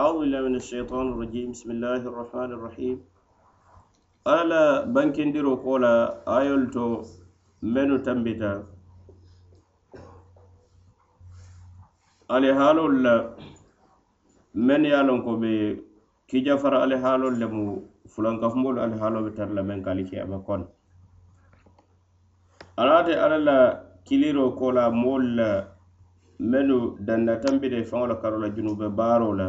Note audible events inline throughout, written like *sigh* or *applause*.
أعوذ بالله من الشيطان الرجيم بسم الله الرحمن الرحيم على بنك ديرو قولا آيولتو منو تنبتا علي حالو اللا من يالون كو بي كي جفر علي حالو اللا مو فلان كفمول علي حالو بتر لمن قالي كي أبا كون أراتي على اللا كيليرو قولا مول منو دانا تنبتا فانولا كارولا جنوب بارولا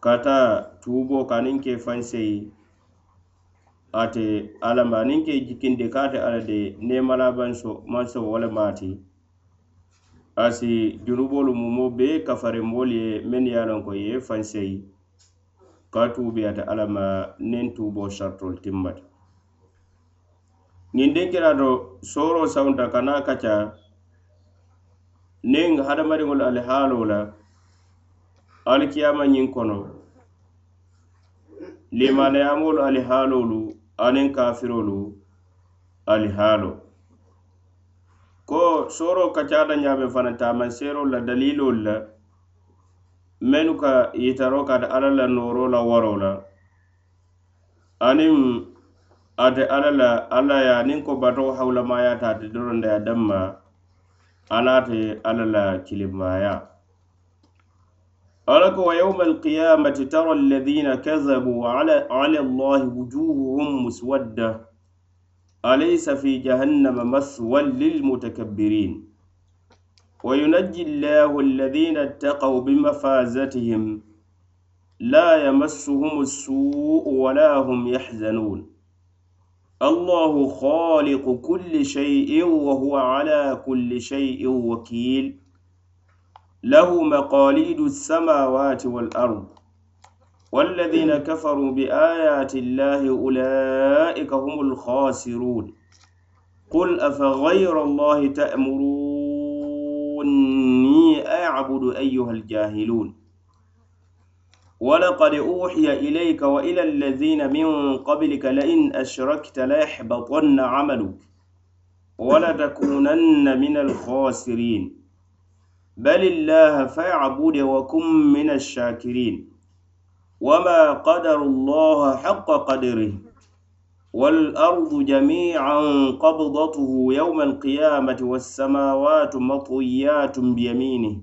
kata tubo kanin ke fansei ate alamba nin ke jikinde kate ala de ne malabanso manso wala mati asi junubolu mumo be kafare mbolu ye men yalan ko ye fansei ka tuubi ata alama nin tubo shartol timmata nin denkira do soro sawunta kana kaca nin hadamadiŋol alihaalo la alikiyama ñiŋ kono limanayamolu alihaalolu aniŋ kafirolu alihaalo ko sooro ka cada ñame fana taamanseerol la dalilolu la mennu ka yitaro kata alla la nooro la waro la aniŋ ate alla la alla ye aniŋ ko bato hawulamayata ate doronda ya danma anaate alla la kilimaya قال ويوم القيامة ترى الذين كذبوا على, على الله وجوههم مسودة أليس في جهنم مثوى للمتكبرين وينجي الله الذين اتقوا بمفازتهم لا يمسهم السوء ولا هم يحزنون الله خالق كل شيء وهو على كل شيء وكيل له مقاليد السماوات والأرض والذين كفروا بآيات الله أولئك هم الخاسرون قل أفغير الله تأمروني أعبد أيها الجاهلون ولقد أوحي إليك وإلى الذين من قبلك لئن أشركت ليحبطن عملك ولتكونن من الخاسرين بل الله فاعبد وكن من الشاكرين وما قدر الله حق قدره والأرض جميعا قبضته يوم القيامة والسماوات مطويات بيمينه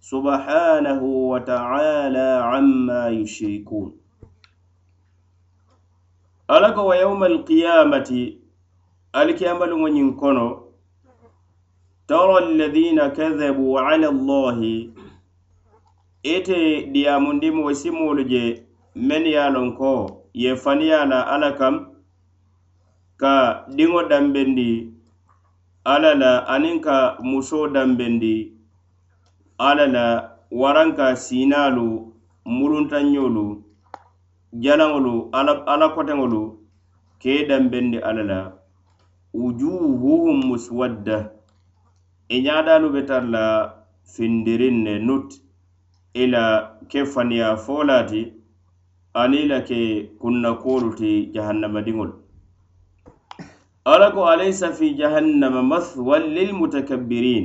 سبحانه وتعالى عما يشركون ألقوا ويوم القيامة ألك أمل من ينكونه ترى الذين كذبوا على الله إت ديا مندم وسمولج من يالونكو يفني على ألكم كا دينو دمبندي على لا أنينكا مسو دمبندي على لا ورانكا سينالو مرونتانيولو jalaŋolu ala koteŋolu kee dambendi alla la wujuhuhum muswadda e ñaadaalu be tar la findirin ne nut i la ke faniya folaati ani la ke kunnakuolu ti jahannamadiŋol alla ko alaysa fi jahannama mathwan lilmutakabbirin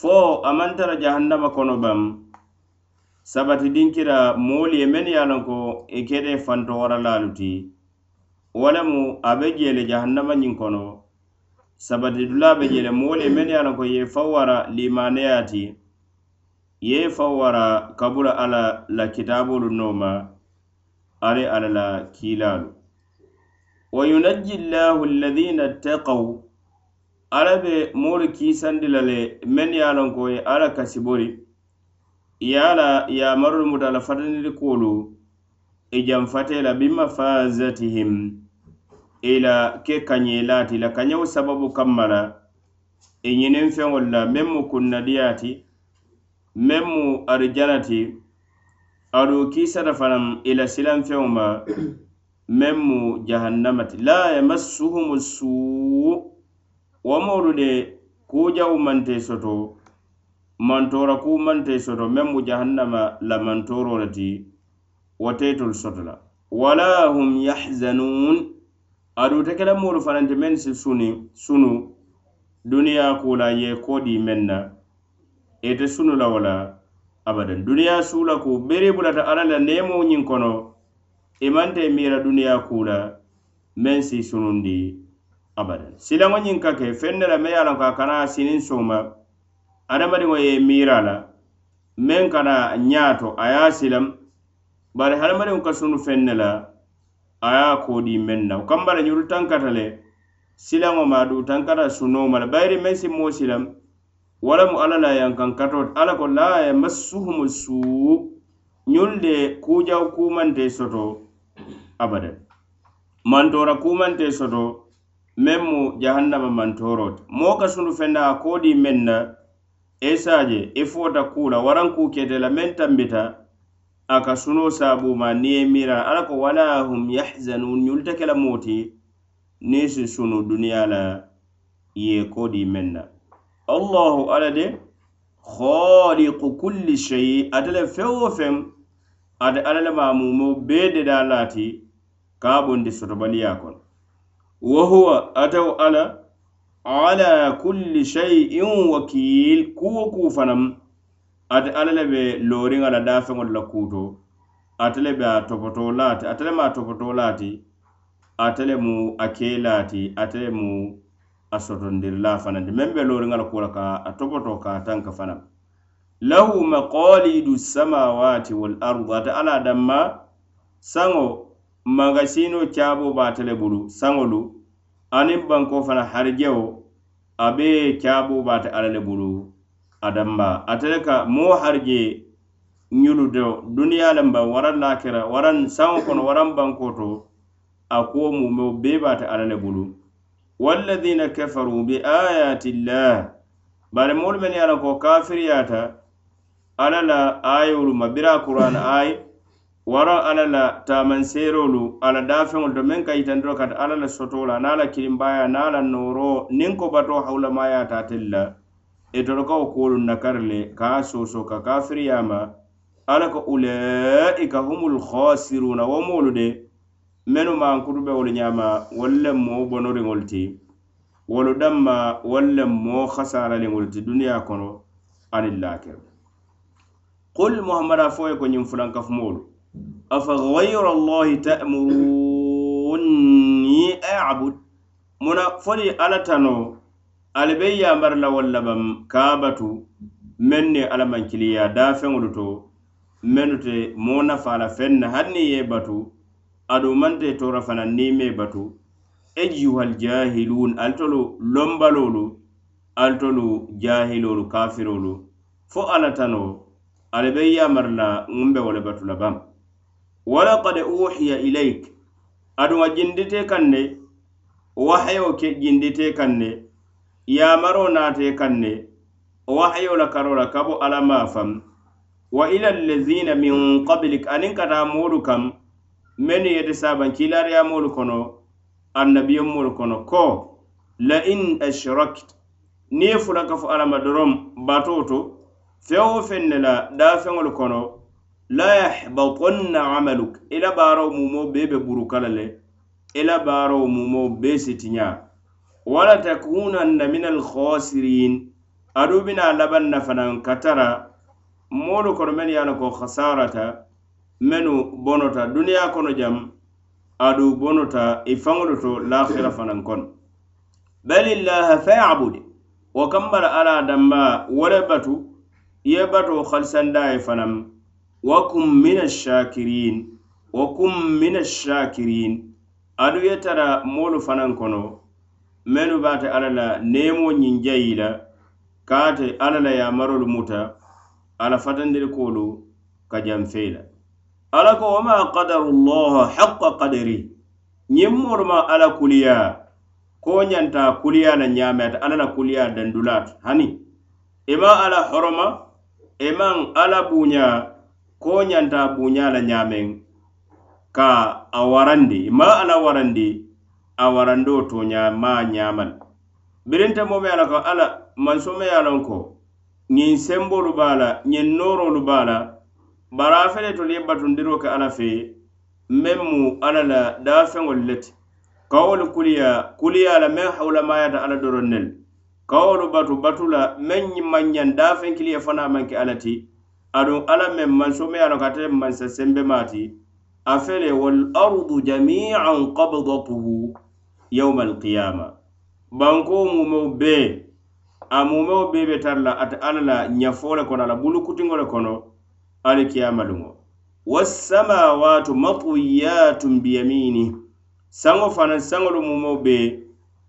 fo a mantara jahannama kono bam sabati dinkira moolu ye men ye lanko i e kede fantowaralaalu ti wo lemu a be jeele jahannama ñiŋ kono sabati dulaɓe jele moolu ye men yano ko ye fawwara limaneyati ye fawwara kabula ala la kitabolu noma ari ala la kiilalu wa yunajji llahu alladina ttakaw ala ɓe moolu kiisandi la le men ye lon ko ye ala kasibori yala yamarul mutala fatanili kuolu e jamfate la bimafazatihim ila ke kaɲe lati la kaɲew sababu kamma la i e ɲinin feŋol la meŋ mu kunnadiyati meŋ mu arijanati aɗu kisata fanaŋ i la silanfeŋo ma *clears throat* meŋ mu jahannamati la yamassuhumu suu wo moolu de kujawu mante soto mantora ku mante soto meŋ mu jahannama la mantoro le ti wo teetolu soto la wala hum yahzanun aɗu tekele moolu fanante meŋ si suni sunu duniya kula ye kodi meŋ na ite sunu la wo la abadan duniya suula ku beri bulata ala la neemo ñiŋ kono imante miira duniya kula meŋ si sunundi abadan silaŋo ñiŋ ka ke feŋ ne la meŋ ye a loŋ ko a kana siniŋ soma adamadiŋo ye miira la meŋ kana ñaato a ye a silam bari hadamadiŋo ka sunu feŋ ne la a ye a koodi meŋ na kaŋ bala ñolu tankata le silaŋo ma duu tankata sunnoo ma la bayiri meŋ si moo silam wala mu alla la yaŋ kaŋ katoo ti alla ko laa ye massuhumu suu ñolu de kuujaw kuumante soto abada mantora kuumante soto meŋ mu jahannama mantoro ti moo ka sundu fenna a koodi meŋ na esaaje ifoota e kuu la waraŋ kuu kete la meŋ tambita a ka suno saabu ma niŋ ye miiraŋ alla ko wala hum yahzanun ñolu te ke la moo ti niŋ si sunu duniyaa la ye koodi meŋ na allahu alla de khaaliqu kulli sheyi ate le feŋ wo feŋ ate alla le maamumo bee dedaa laati ka a bondi sotobaliyaa kono wa huwa atewo alla ala kulli sheyin wakiil kuwo kuu fanaŋ ate ala le be looriŋa la daafeŋolu la kuuto ate le be a topoto laati ate le mu a topoto laati ate le mu a kee laati ate le mu a sotondirilaa fanaŋ ti meŋ be looriŋa la kuu la ka a topoto ka a taŋ ka fanaŋ lahu maqaliidu samawaati wal ardu ate ala danma saŋo magasino caaboo be ate le bulu saŋolu aniŋ bankoo fanaŋ harijewo a be caaboo be ate ala le bulu adamba a ka moo harje nyulu do duniya lamba waran lakira Waran san kono waran bankoto a kuwo mumeo bee baata bulu walladina kafaru bi ayati bari bare meni men a ko kafir alla la ayolu mabira bira kurana ayi waraŋ alla la ala alla daafeŋolu to meŋ ka yitandiro kata alla la soto la nala a ta bato etorokaw kuolu nakari le kaa soso ka kafiriyama alla ka ulaika humul khasiruna wo moolu de menu mankutu be wolu ñama walle moo bonoriŋolu ti wolu danma walle moo khasaraliŋolu ti duniya kono ani lakir قل محمد أفويك ونيم فلان كف مول أفغير الله تأمروني أعبد منا فلي ألا تنو ali be yamar la walla bam kabatu men ni alamankiliya dafeŋolu to mennu te mo nafa la feŋ na hani ni ye batu adu mante tora fana nime batu ejuhal jahilun altolu lombalolu altolu jahilolu kafirolu fo alatano ali be yamar la ŋumbe wole batu la bam walaqad uhiya ilayk aduŋa jindite kaŋ ne wahayo ke jindite kaŋ ne yamaro naate kanne wahayo la karola kabo ala ma fam wa ila allazina min qablik anin kata moolu kam men yete saban kilariya moolu kono annabiyo moolu kono ko la in ashrakt niŋ fula kafo alama dorom batoto feŋ wo feŋ ne la daafeŋolu kono la yahbatonna amaluk ila baaro mumo bee be burukala le ila baaro mumo bee sitiña wala takunanna min alkhasirin adu bina labanna fanan katara moolu kono men yana ko khasarata menu bonota duniya kono jam adu bonota i faŋolu to lakhira fanan kono balillaha fayabud wa kambara ala damba wole batu ye bato khalsandaye fanan wa kum min ashakirin wa kum min ashakirin adu ye tara moolu fanan kono mennu bate alla la neemo ñiŋ jayi la kaate alla la yamarolu muta alla fatandirikolu ka janfei la alla ko wama kadarullaha haqqa kadari ñiŋ moolu ma alla kuliya ko ñanta kuliya la ñaame ata alla la kuliya dandulaatu hani ima alla horoma imaŋ alla buuña ko ñanta buuña la ñaameŋ ka a warandi ima alla warandi a warando to nya ma nyamal birinta mo be alako ala man so me yalon ko nyin sembo lu bala nyin noro lu bala bara fele to le batun diro ka ala fe memmu ala la da fe ngol let kawol kuliya kuliya la men hawla ma yata ala doronnel kawol batu batula men nyi manyan da fe kiliya fana manki ala ti adun ala men man so me yalon ka te man sa sembe mati afele wal ardu jami'an qabdatuhu yawmal qiyama banko mumew be a mumew be be tar la ata alla la ɲafole kono ala bulukutiŋole kono ali kiyama luŋo wasamawatu matwiyatun biyamini saŋo fanaŋ saŋolu mumew be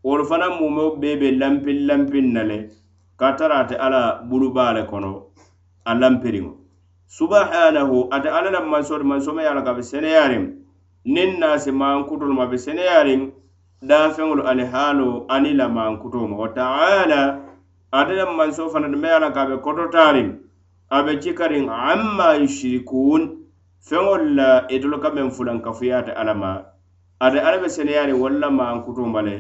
wolu fanaŋ mumew be be lampin lampin na le ka tara ate alla bulubaale kono a lampiriŋo subhanahu ate alla la mansodi mansomayala ka be seneyariŋ niŋ naasi maankutolu ma be seneyariŋ danfeŋolu ali haalu ani la mankutoo mo wa taala ate la manso fana dumbe ye a la ka be kototaariŋ a be cikariŋ amma yushirikuun feŋolu la itolu ka meŋ fulankafuyaate alla ma ate alla be seneyaariŋ wolu la mankutoo ma le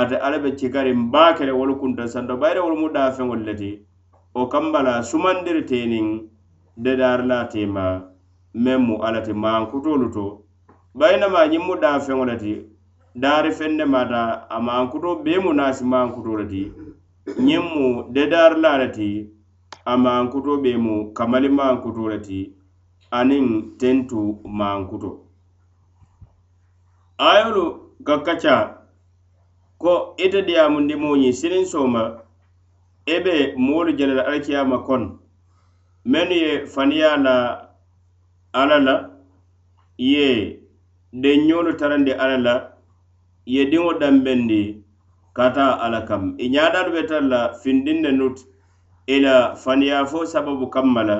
ate alla be cikariŋ baa kele wolu kunta santo bayire wolu mu danfeŋolu le ti o kamba la sumandiri teeniŋ dedaari la teema meŋ mu alla ti mankutoolu to bayinama ñiŋ mu danfeŋo le ti daari fende mata a maankuto bee mu naasi maankuto le ti ñiŋ mu de daari la le ti a maankuto bee mu kamali maankuto le ti aniŋ tentu maankuto ayolu ka kaca ko ite diyaamundimo ñiŋ siniŋ sooma e be moolu je le la alikiyama kono mennu ye faniya la ala la ye deŋ ñoolu tarandi ala la yediŋo dambendi kata ala kam i ñaadaalu be tara la findiŋ ne nuti i la faniyaafo sababu kamma la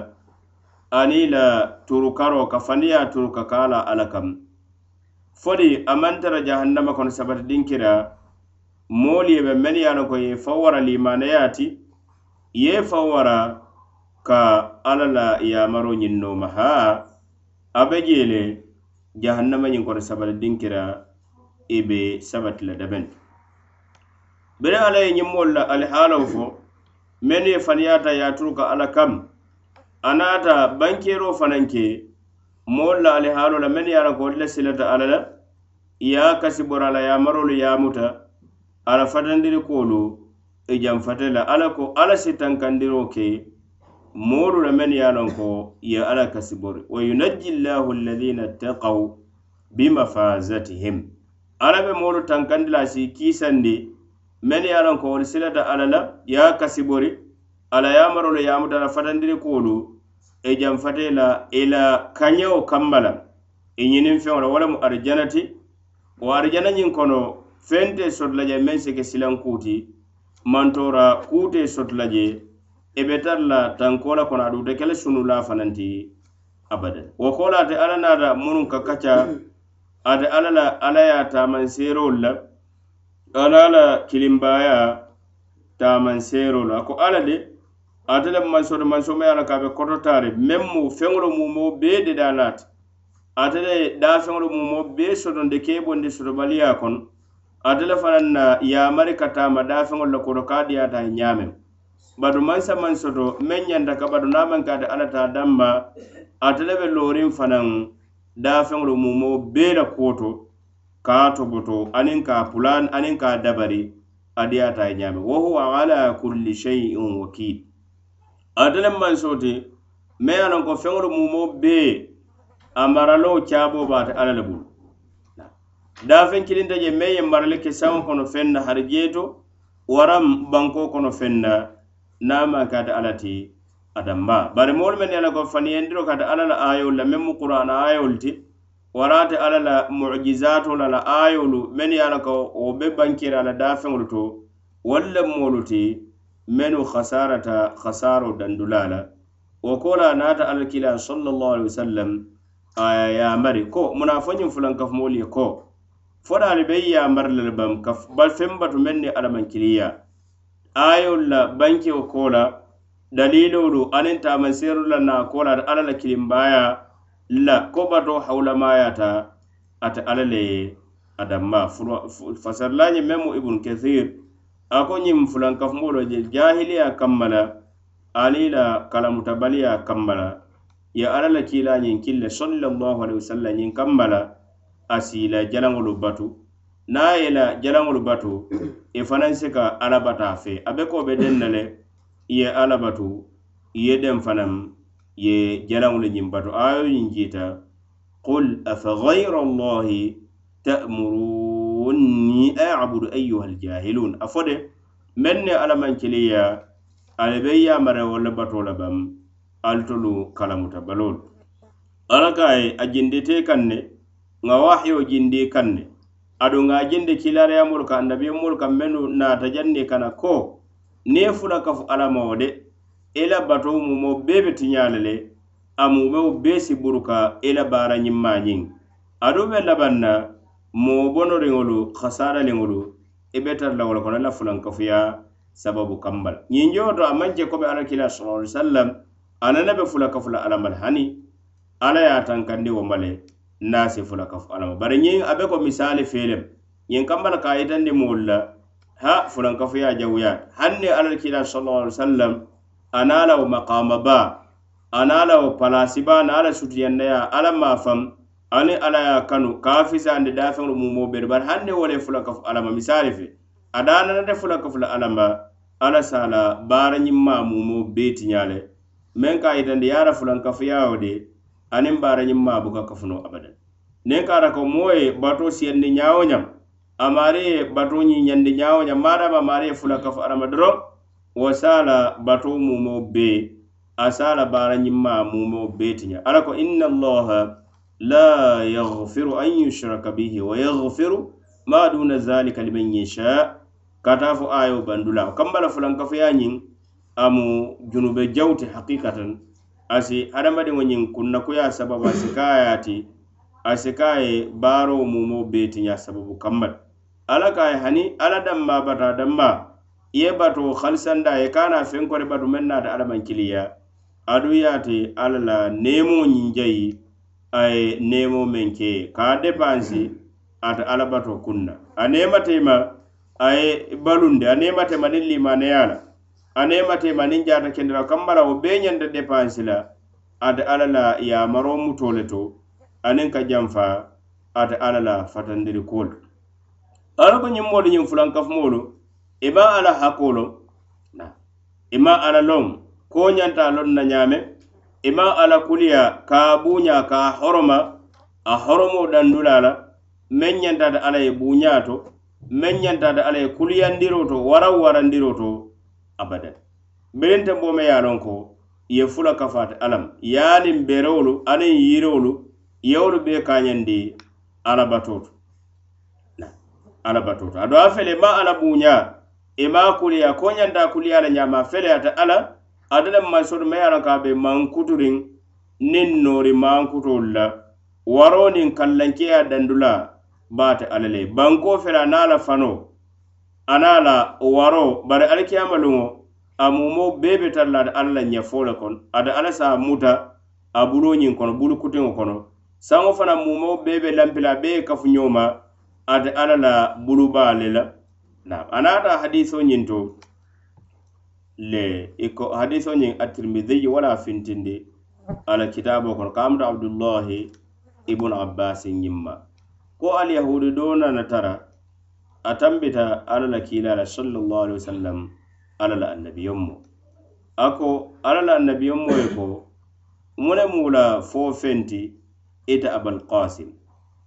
aniŋ la turukaro ka faniya turuka ka a la ala kam foli a maŋ tara jahannama kono sabati diŋkira moolu ye be meŋ ye a loŋ ko ye faŋ wara limaneyaa ti ye faŋ wara ka alla la yamaro ñiŋ noma haa a be jee le jahannama ñiŋ kono sabati diŋkira i be sabati la dabentu bire ala ye ñimmol la alihaalaw e fo mennu ye faniyata yaturu ka alla kam a naata bankero fanaŋ e e ke moolu la alihaalo la mennu ye a la ko wolu le silata alla la i ye a kasibora la yamarolu yaamuta a la fatandirikolu i janfate la alla ko alla si tankandiro ke moolu la mennu ye a loŋ ko ye alla kasibori wa yunajji llahu alladina taqaw bimafazatihim ala be moolu tankandi la si kiisandi men ye lanko wolu silata ala la ye a kasibori ala yamarolu yamuta la fatandiri kuolu e janfate la i la kaɲawo kamma la i ñinin feŋo la wala mu arijana ti wo arijana ñiŋ kono fente sotula je meŋ sike silan kuuti mantora kuute sotula je i be tara la tanko la kono aduute kele sunu la fananti abada wo ko late ala naata munuŋ ka kaca mm -hmm. ate alla la alla ye taamanseerolu la ala la kilimbaaya taamanseerolu a ko alla de ate le manso de mansomo ye a la ka a be kototaari meŋ mu feŋolu mumoo bee dedaa laati ate le daafeŋolu mumoo bee sotonde kee bondi sotobaliya kono ate le fanaŋ na yaamari ka taama daafeŋolu la koto ka a diyaata a ñaameŋ bato mansa maŋ soto meŋ ñanta ka bato naa maŋ ka ate alla taa danma ate le be looriŋ fanaŋ dafeŋolu mumo bee la kuwo to ka a togoto aniŋ ka a pulaan aniŋ ka a dabari adiyaata ye ñaami wo huwa ala kulli sheyin wakiil ate le mansoti me ye lanko feŋolu mumo bee a maraloo caaboo baate alla le bulu dafeŋ kilinta je me ye marali ke saŋo kono feŋ na hari jee to waraŋ bankoo kono feŋ na niŋ a maŋ ke ate alla ti adamba bari moolu men ye la ko faniyendiro kata alla la ayolu la meŋ mu qur'ana ayolu ti warate alla la mujizato la la ayolu men ye la ko wo be bankira la dafeŋolu to wolu le moolu ti menu khasarata hasaro dandula la wo ko la naata alla kila sallallahu alaihi wasallam aya yamari ko munafoñiŋ fulankafumoolu ye ko fo daali be yamari le le bam ka feŋ batu meŋ ni alla mankiliya ayolu la bankeo ko la daliloolu aniŋ taamaseeru la naakola ate alla la kilimbaaya la kobato hawulamayata ate alla le ye a danma fasarlañe memu ibunu kathir a ko ñiŋ fulankafumoo lo je jahiliya kamma la ali la kalamutabaliya kamma la ye alla la kiilañiŋ kille sallallahu alaihi wasallam ñiŋ kamma la a la jalaŋolu batu niŋ a ye la jalaŋolu batu i fanaŋ si ka alla bata a fe a be ko be deŋ le ye alabatu ye den fanaŋ ye jalaŋolu ñiŋ bato ayo ñiŋ jiita qul afa gayra llahi ta'muruni a'budu ayyuha aljahilun a fo de meŋ ne alla maŋ kiliya ali be yamare wo le bato la baŋ ali tolu kalamuta baloolu alla ka ye a jindite kaŋ ne ŋa waxiyo jindi kaŋ ne aduŋ a jindi kilariyamolu ka annabiyomolu ka mennu naata janni kana ko niŋ ye fula kafu alla mawo de i e la bato mumo bee be tiñaale le a mumeo bee si buru ka i e la baara ñimmaañiŋ aduŋ be labaŋ na moo bonoriŋolu hasaraliŋolu i e be tara la wola kono i la fulaŋ kafuya sababu kamma la ñiŋjoo to a maŋ je kobe alakila sallallahu alaihi wasallam a nana be fula kafu la alla ma le hani alla ye a tankandi woma le naa si fula kafu alla ma bari ñiŋ a be ko misaali fee lem ñiŋ kamma la ka a yitandi moolu la ha fulan kafuya jawuya hanne alal kila sallallahu alaihi wasallam anala wa maqama ba anala wa palasi ba anala sutiyanna ya ala ma fam ani ala ya kanu kafisa ande dafin mu mo ber bar hanne wole fulan kafu alama misali fe adana na fulan kafu la alama ala sala bara nyimma mu mo beti nyale men ka itande yara fulan kafu ya ode anin bara nyimma buka kafu no abadan ne ka ra ko moye bato siyanni nyawo nyam amare bato ñi ñandi ñawoña maraba mare fula kafo arama doro wo sala bato mumo be a sala bara ñimma mumo be tiña ala ko inna allaha la yahfiru an yushraka bihi wa yahfiru ma duna zalika liman yasha kata fo ayo bandula kambala fulan kafo ya ñin amu junube jawti haqiqatan asi hadamadiŋo ñiŋ kunna kuya sababu asi kayati asi kaye baaro mumo be tiña sababu kambata ala ka a ye hani alla danma bata danma i ye bato halisanda ye kana feŋ kori batu meŋ na da aduŋ ye ate alla la neemo ñiŋ jayi a ye nemo meŋ ke ka a depansi ata ala bato kunna a ma a ye balunde a neematema niŋ limaneya yana a neematema ni jaata kendi la o la wo da ñanta depansi la a alla alala ya maro le to aniŋ ka jamfa ate ala la fatandiri kuwo ala ko ñimmoolu ñiŋ fulankafumoolu i maŋ a la hakoolo i maŋ a la loŋ koo ñanta loŋ na ñaame i maŋ a la kuliya ka a buuñaa ka a horoma a horomoo dandulaa la meŋ ñantaata ala ye buuñaa to meŋ ñantaata ala ye kuliyandiroo to waraw warandiroo to abadan birinte boome ye a loŋ ko ye fula kafaata alam ye aniŋ berowolu aniŋ yiroolu yewolu bee kaañandi alabatoo to alabatoto ado a fele ma ala buña e ma kuliya ko ñanta kuliya la ñama fele ata ala adala may sodo may ala ka be mankuturin nin noori mankutol la waronin kallankeya dandula bata ala le banko fela na la fano ana la waro bare alkiyama lumo a mumo bebe tar la ada alla ñafole kono ada ala sa muta a buloñin kono bulu kutiŋo kono saŋo fana mumo bebe lampila bee kafuñoma ate ala la bulubaale la naam a naata hadiso ñiŋ to le i ko hadiso ñiŋ atirmidiyi wala fintindi ala kitabo kono kamata abdullahi ibnu abbasin ñiŋ ma ko alyahudi doonana tara a tambita ala la kiilala sallallahu alaihi wasallam ala la annabiyon mo a ko ala la annabiyon mo ye ko mune mu la fo fenti ite abalkasim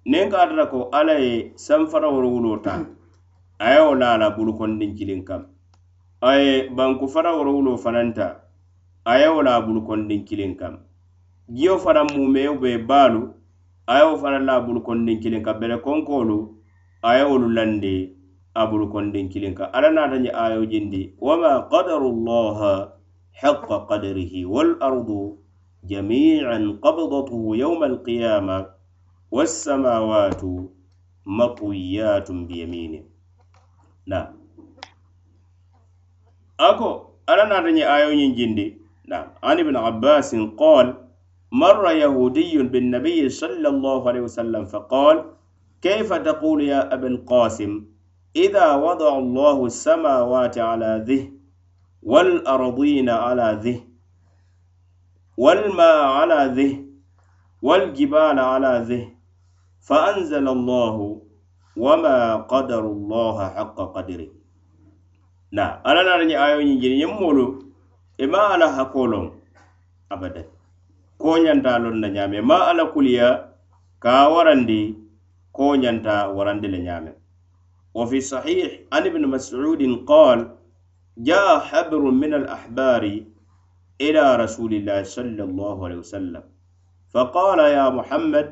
nin kaatata ko alla ye sanfara wol wulo ta hmm. a ye wo laala bulukondin kiliŋ kam a ye banku fara wol wulo fananta a ye wo laa bulukondin kiliŋ kam jio fana mumeyo be baalu a ye wo fana laa bulukondin kiliŋ kam bele konkoolu a ye wolu landi a bulukondin kiliŋ kam alla naata je ayo jindi wama kadaru llaha haqa kadarihi wal ardu jamian kabdatuhu yauma alqiyama والسماوات مطويات بيمينه نعم أكو ألا نعني آيوني جندي نعم عن ابن عباس قال مر يهودي بالنبي صلى الله عليه وسلم فقال كيف تقول يا أبا القاسم إذا وضع الله السماوات على ذه والأرضين على ذه والماء على ذه والجبال على ذه فأنزل الله وما قدر الله حق قدره نا ألا نرني آيو نجين يمولو إما على حقولهم أبدا كونيان تالون نجامي ما على كليا كاورندي كونيان تا ورندي لنجامي وفي صحيح عن ابن مسعود قال جاء حبر من الأحبار إلى رسول الله صلى الله عليه وسلم فقال يا محمد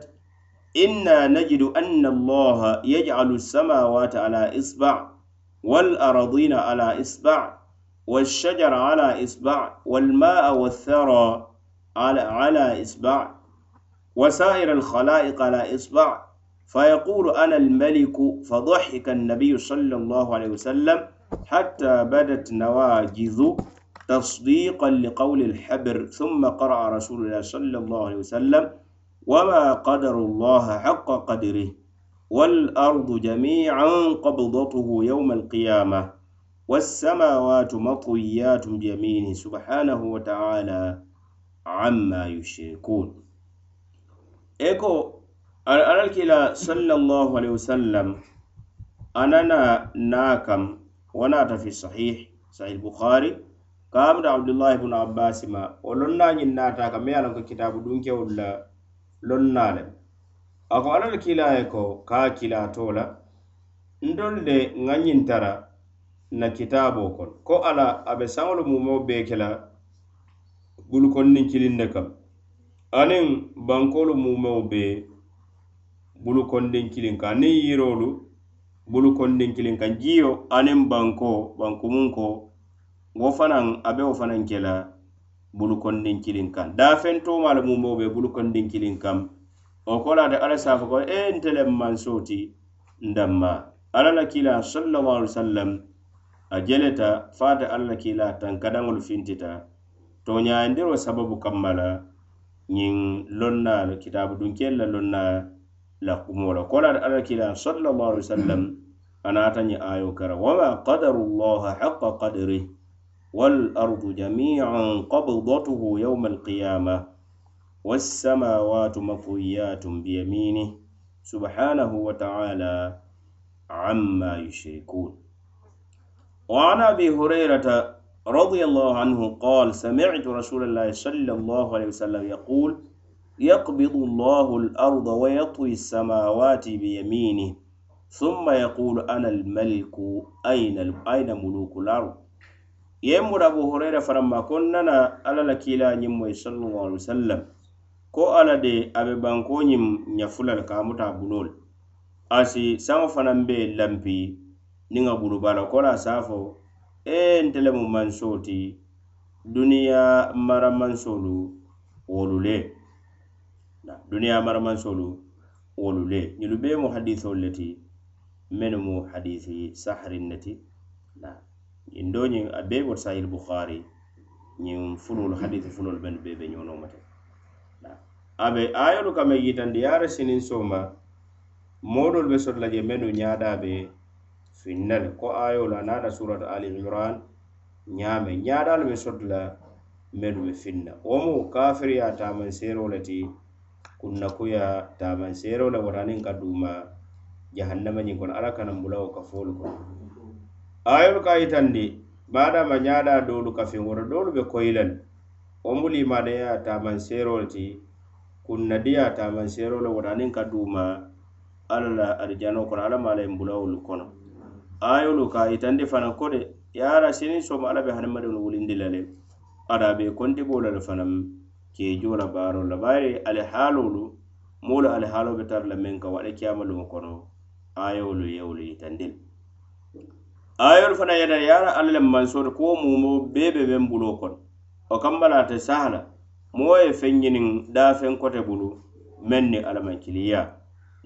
إنا نجد أن الله يجعل السماوات على إصبع والأراضين على إصبع والشجر على إصبع والماء والثرى على على إصبع وسائر الخلائق على إصبع فيقول أنا الملك فضحك النبي صلى الله عليه وسلم حتى بدت نواجذ تصديقا لقول الحبر ثم قرأ رسول الله صلى الله عليه وسلم وما قدر الله حق قدره والأرض جميعا قبضته يوم القيامة والسماوات مطويات بيمينه سبحانه وتعالى عما يشركون إيكو أنا الكلا صلى الله عليه وسلم أنا ناكم ونات في الصحيح صحيح البخاري كامد عبد الله بن عباس ما ولنا ناتا كم يعلم كتاب دونك ولا lon naale a ko alal kila ye ko kaa kilaato la ndol de nga ñintara na kitaaboo kon ko ala a be saŋolu mumoo bee ke la bulukonniŋ kilinne kam aniŋ bankoolu mumoo be bulukonniŋ kiliŋ kaŋ aniŋ yiroolu bulukonniŋ kiliŋ kaŋ jiyo aniŋ bankoo bankumuŋ ko wo fanaŋ a be wo fanaŋ ke la bulukondin kilin kan da fen to mal mu mo be bulukondin kilin kan o kola de ala safa ko e ntelem man soti ndamma ala la kila sallallahu alaihi wasallam a jeleta fata ala kila tan kadangul fintita to nya ndiro sababu kammala nyin lonna le kitabu dun kella lonna la kumola kola de ala kila sallallahu alaihi wasallam anata nyi ayo kara wa qadarullah haqqo qadrihi والأرض جميعا قبضته يوم القيامة والسماوات مطويات بيمينه سبحانه وتعالى عما يشركون وعن أبي هريرة رضي الله عنه قال سمعت رسول الله صلى الله عليه وسلم يقول يقبض الله الأرض ويطوي السماوات بيمينه ثم يقول أنا الملك أين أين ملوك الأرض yemura abu hurera faramma ko nana alla la kila ñimmoy sallallahu alaihi wasallam ko alla de abe bankoñim ñafulal kamuta bunol ansi saŋo fanaŋ be lampi niŋ a bulu bala ko la safo e ntelemu manso ti duniya mara mansolu wolu le duniya mara mansolu wolu le ñunu be mu hadisol le ti menu mu hadisi sahrin ne ti ñiŋ doo ñiŋ a bee bota sahil bukhari ñiŋ fulolu hadisi fulolu bennu bee be ñoo mate abe ayolu be ayolu kama yitandiyaara siniŋ sooma moodolu be soto la je mennu ñaadaa be finnal ko ayolu a surat ali imran ñaame ñaadaalu be soto la mennu be finna wo mu kafiriya taamaŋ seeroo le ti kunnakuya taamaŋ seeroo le waraniŋ ka duuma jahannama ñiŋ kono ala kana mbula ka kafoolu kono ayol ka yitandi madama ñaɗa dolu kafiŋoto dolu be koyilani wo mulimadaya tamanserole ti kunnadiya tamanserole wota aniŋ ka duma alla la arijano kono alla ma alla imbulawolu kono ayolu ka yitandi fana kode yara sini somo alla be hadamadiŋolu wulindi la le ada be kontibo lal fanam kejola barol la bayri alihalolu moolu alihalo be tara la meŋ ka wo ala kiyama lumo kono ayolu yewolu yitandi le ayolu fana yeta ye ala alla le mansooto ko mumo bee be ben bulo kono o kamma la sahala moo ye feŋ ñiniŋ daafeŋ kote bulu meŋ ni alamankiliya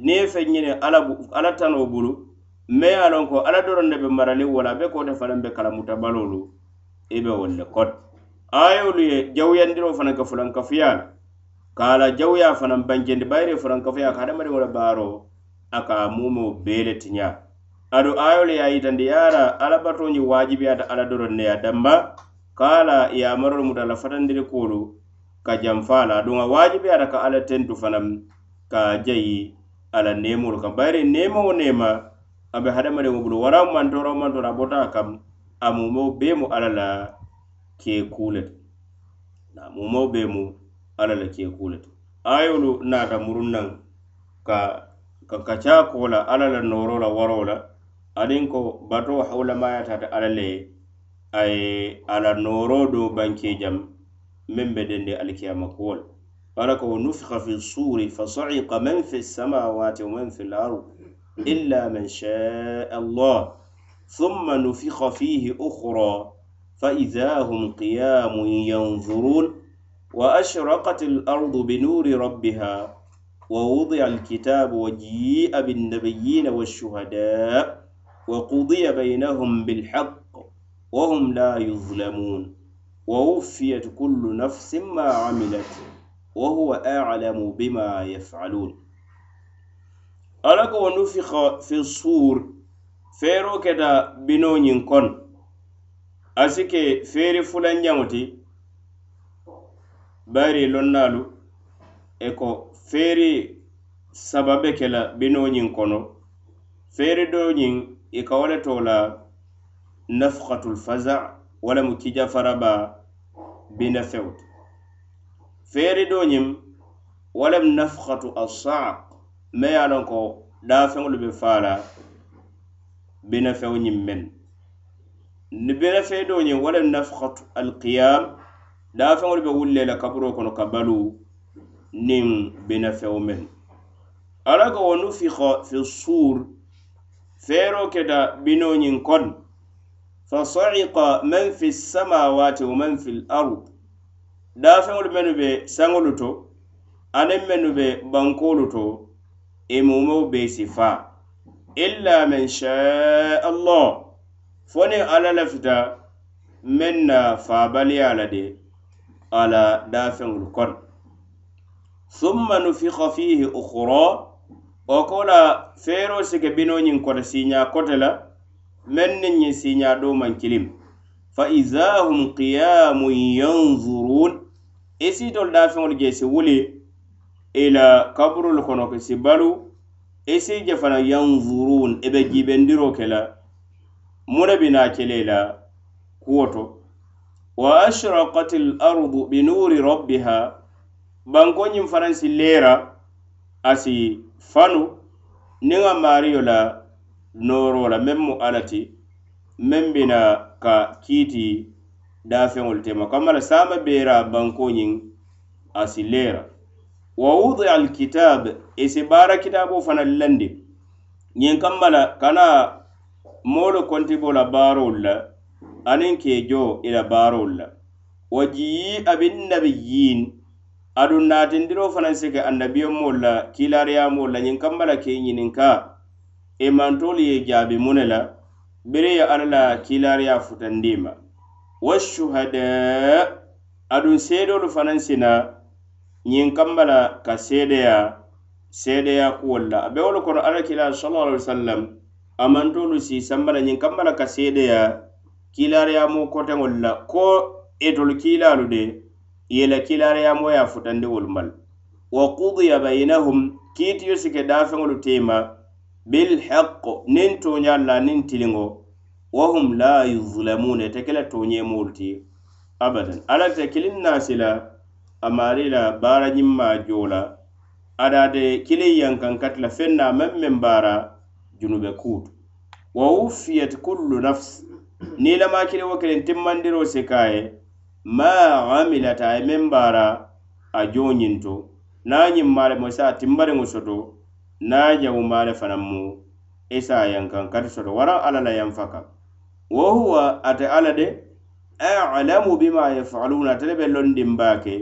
niŋ ye feŋ ñiniŋ ala, ala tanoo bulu me ye a loŋ ko ala doroŋ ne be marali wala be kote fanaŋ be kalamuta baloolu i be wolu le koto ayolu ye jawuyandiroo fanaŋ ka fulankafuyaa la ka a la jawuyaa fanaŋ bankendi bayiri fulankafuyaa ka hadamadiŋo la baaroo a ka a mumoo bee le tiñaa ado ayole ya yitandi yara alabatoñi wajibiyata ala doron neya damba kala yamarol muta la fatandiri kolu ka janfala aduŋa wajibiyata ka ala tentu fanam ka jayi ala nemol kam bayri nemo nema abe hadamaden o bulu wara mantoro mantoro abota kam amumo bemu ala la ke kulet amumo bemu ala la ke kulet ayolu nata murunnan ka ka kacha kola ala la norola warola aniŋ ko batoo hawulamaya tata alla le a ala nooroo do banke jam meŋ be dende alikiyama kuwo le ala ko nufiha fi suuri fasaiqa man fi samawati wa man fi lard illa man shaa allah ثم نفخ فيه أخرى فإذا هم قيام ينظرون وأشرقت الأرض بنور ربها ووضع الكتاب وجيء بالنبيين والشهداء وقضي بينهم بالحق وهم لا يظلمون ووفيت كل نفس ما عملت وهو أعلم بما يفعلون ألك ونفخ في الصور فيرو كدا بنون ينكون أسك فيري فلان يموتي باري لنالو إكو فيري sababe kela binoñin kono feeri do ñin i e ka wo le to la nafkatul faza walamu kijafaraba binafew ti feeri do ñiŋ walam nafkatu assaak me ye a loŋ ko daafeŋolu be faala binafew ñiŋ meŋ ni binafee do ñiŋ walam nafkatu alkiyam daafeŋolu be wulle la kaburo kono ka balu niŋ binafew meŋ alaka wo nufika fi suuri fero keta binoñin kon fa soika man fi samawati wa man fi lard dafeŋolu mennu be saŋolu to aniŋ mennu be bankolu to imumow e be sifa illa man sha allah foniŋ alla la fita meŋ na faabaliya la de ala dafeŋolu kon summa nufika fihi ukhra wo kola feero sike binoñiŋ kota siiña kote la meŋ niŋ ñiŋ siiña do maŋ kilim fa iza hum qiyamun yanzurun i e siitolu daafeŋolu je si wuli ila kaburulu kono ke si balu i e sii je fana yanzurun i e be jiibendiro ke la mune bi naa kele la kuwo to wa ashrakat l ardu binuuri rabbiha bankoñiŋ fanaŋ si leera asi fanu niŋa maario la nooro la meŋ mu alla ti meŋ bina ka kiiti daafeŋolu tema kamma la saama beera banko ñiŋ a si leera wa wudia alkitab i e si baara kitaaboo fanaŋ landi ñiŋ kamma la kana moolu kontibo la baarolu la aniŋ kee joo i la baarolu la wa jiyi abinnabiyiin aɗum natindiro fanaŋ sike annabiyo moolu la kilariyamo la ñiŋ kamma la ke ñininka ì e mantoolu ye jaabi mu ne la bire ye alla la kilariya futandi ma washuhada aɗum seedoolu fanaŋ sina ñiŋ kamma la ka seedeya seedeya kuwol la a be wolu kono alla kilari sallla alih wa sallam a mantoolu si samba la ñiŋ kamma la ka seedeya kilariyamo koteŋol la ko etolu kiilaalu de yela kilariyamo ya futandi wol mal wa kudiya bainahum kiitiyo sike dafeŋolu tema bilhaqo nin toña la nin tiliŋo wahum la yuzlamuna ite kela toñemolu ti abadan alla te kilin nasila amari la baara ñimma jola adade kilin yankankati la feŋ na meŋ meŋ baara junube kutu wa wuffiyat kullu nafs ni lama kiliwo kilin timmandiro sikaye ma amilata ay e meŋ baara a joñiŋ to naŋ ñiŋ maale mo isa timbariŋo soto naŋ jawu maale fanaŋ mu isa e yankaŋ kati soto waraŋ alla la yanfa kaŋ wo huwa ate alla de alamu bima yafaluna atele be londin baake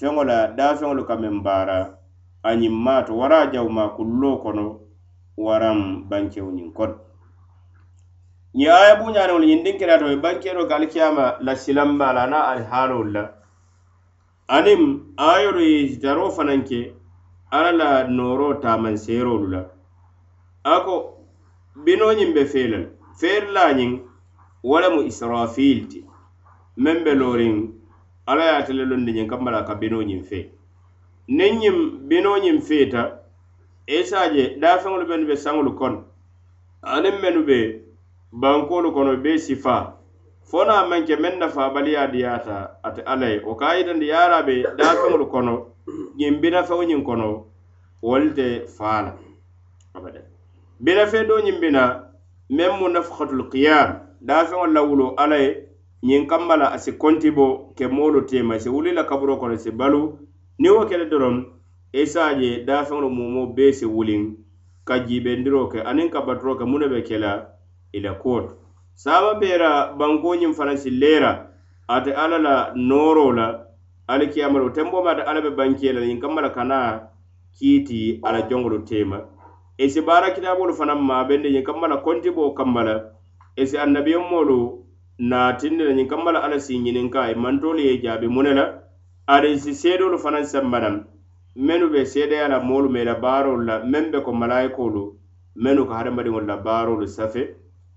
feŋo la dafeŋolu ka meŋ baara a ñiŋ maato wara jawu ma kulloo kono waraŋ bankewu ñiŋ kono ñiŋ aya buñaniŋol ñiŋ dinkiriyatoo ye bankeno ka alikiyama la silanba la na ali haalowol la aniŋ ayolu ye daroo fanaŋ ke alla la nooroo taamanseerolu la a ko binoo ñiŋ be feela le feeri la ñiŋ wo le mu israfil ti meŋ be looriŋ alla ye atele londi ñiŋ kamma la ka binoo ñiŋ fee niŋ ñiŋ binoo ñiŋ feeta esa je daafeŋolu bennu be saŋolu kono aniŋ mennu be bankolu kono be sifa fona manke men nafa baliya diyata ate alay o kayitandi yaraɓe dafeŋolu kono ñin binafeŋo ñin kono wolte faala abada binafe do ñin bina men mu nafhatul qiyam dafeŋol la wulo alay ñin kambala asi kontibo ke molu tema si wulila kaburo kono si balu ni wo kele doron isaje e dafeŋolu mumo be si wulin ka jibendiro ke aniŋ ka baturo ke mune be kela ila e kotu saba bera bankoñin fanasi lera ate ala la noro la alikiyamala wo tembo mata ala be bankela ñin kammala kana kiiti ala jongolo tema esi bara kitabolu fanaŋ mabende ñin kammala kontibo kammala esi annabiyonmolu natinne la ñin kammala ala e e si ñininka e mantolu ye jaabi mune la ada si seedolu fanaŋ sambanan menu be seedeyala moolu mela baarolu la meŋ be ko malayikolu menu ka hadamadiŋolu la baarolu safe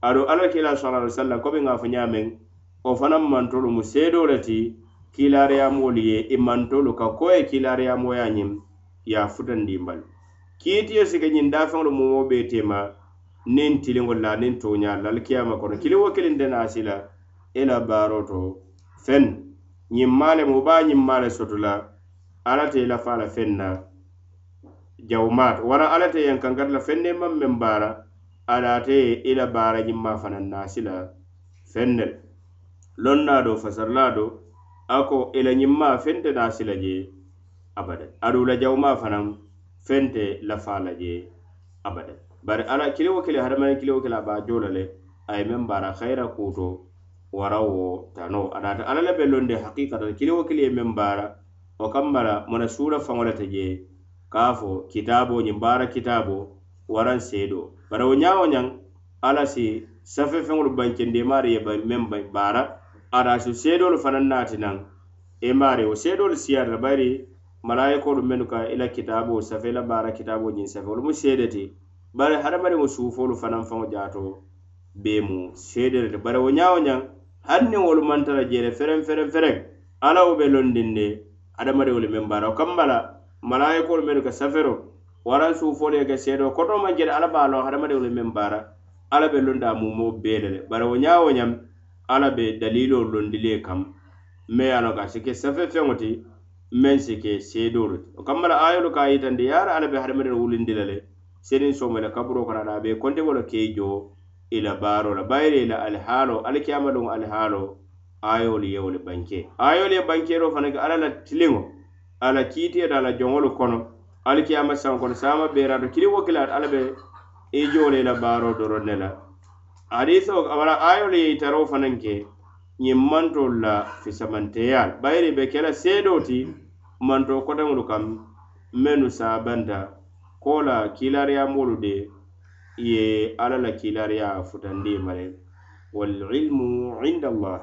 ado ala kila sallallahu alaihi wasallam ko be ngafo nyamen o fana mantolu mu sedo lati kilare ya moliye e mantolu ka ko e kilare ya moya nyim ya futan dimbal kiti yo sike nyin da fanglo mu mo betema nen tilingo la nen to nya lal kiyama kono kili wo kilin den asila ela baroto fen nyim male mu ba nyim male sotula ala te la fala fenna jawmat wara ala te yankangar la fenne mam membara adate ila baara ñimma fanan naasila fennel lonnaado fasarlaado ako ila ñimma fente naasila je abada aduula jawma fanan fente lafaala je abada bari ala kiliwo kili hadamaden kiliwo kili aba joola le aye meŋ baara hayira kuuto warawo tano adata ala le be londe hakikatan kiliwo kili ye meŋ baara wo kammara mona suura faŋo le te je kaa fo kitaaboñiŋ baara kitaaboo waran seedo bara wo ñaawo ñaŋ alla si safe feŋolu bancendi imaari ye meŋ baara adaasi seedolu fanaŋ naati naŋ imaari e wo seedolu siyaata bayiri malayikolu mennu ka ila kitaabo safe ila baara kitaabo ñiŋ safe wolu mu seede ti bari hadamadiŋo suufoolu fanaŋ faŋo jaato bee mu seedere ti bari wo ñaawo ñaŋ hani niŋ wolu mantara jeere fereŋ fereŋ fereŋ alla wo be londiŋ de hadamadiŋolu meŋ baara wo kamma la malayikolu mennu ka safero waran su fo ke seedo koto man jere ala ba lon harama de wala men bara ala be lon da mu mo belele bara wo nya wo nyam ala be dalilo lon dile kam me ano ka sike safe fe ngoti men sike seedo rut o kamala ayo lo ka yitan de yar ala be harama de wulin dilale senin so mele kabro kana da be konde wala keejo ila baro la bayre ila alhalo alkiyama dum alhalo ayol yewle banke ayol ye banke ro fanake ala la tilingo ala kiitiyeta ala joŋolu kono alikiyama san kono sama beerato kiri wo kila ala e be i jole la baaro doron ne la hadisa o wala ayolu ye itaro fanaŋ ke ñiŋ mantolu la fisamanteyaal bayiri be kela seedo ti manto kotaŋolu kaŋ mennu sabanta ko la kilariyamolu de ye ala la kilariya futandi e mare walilmu inda allah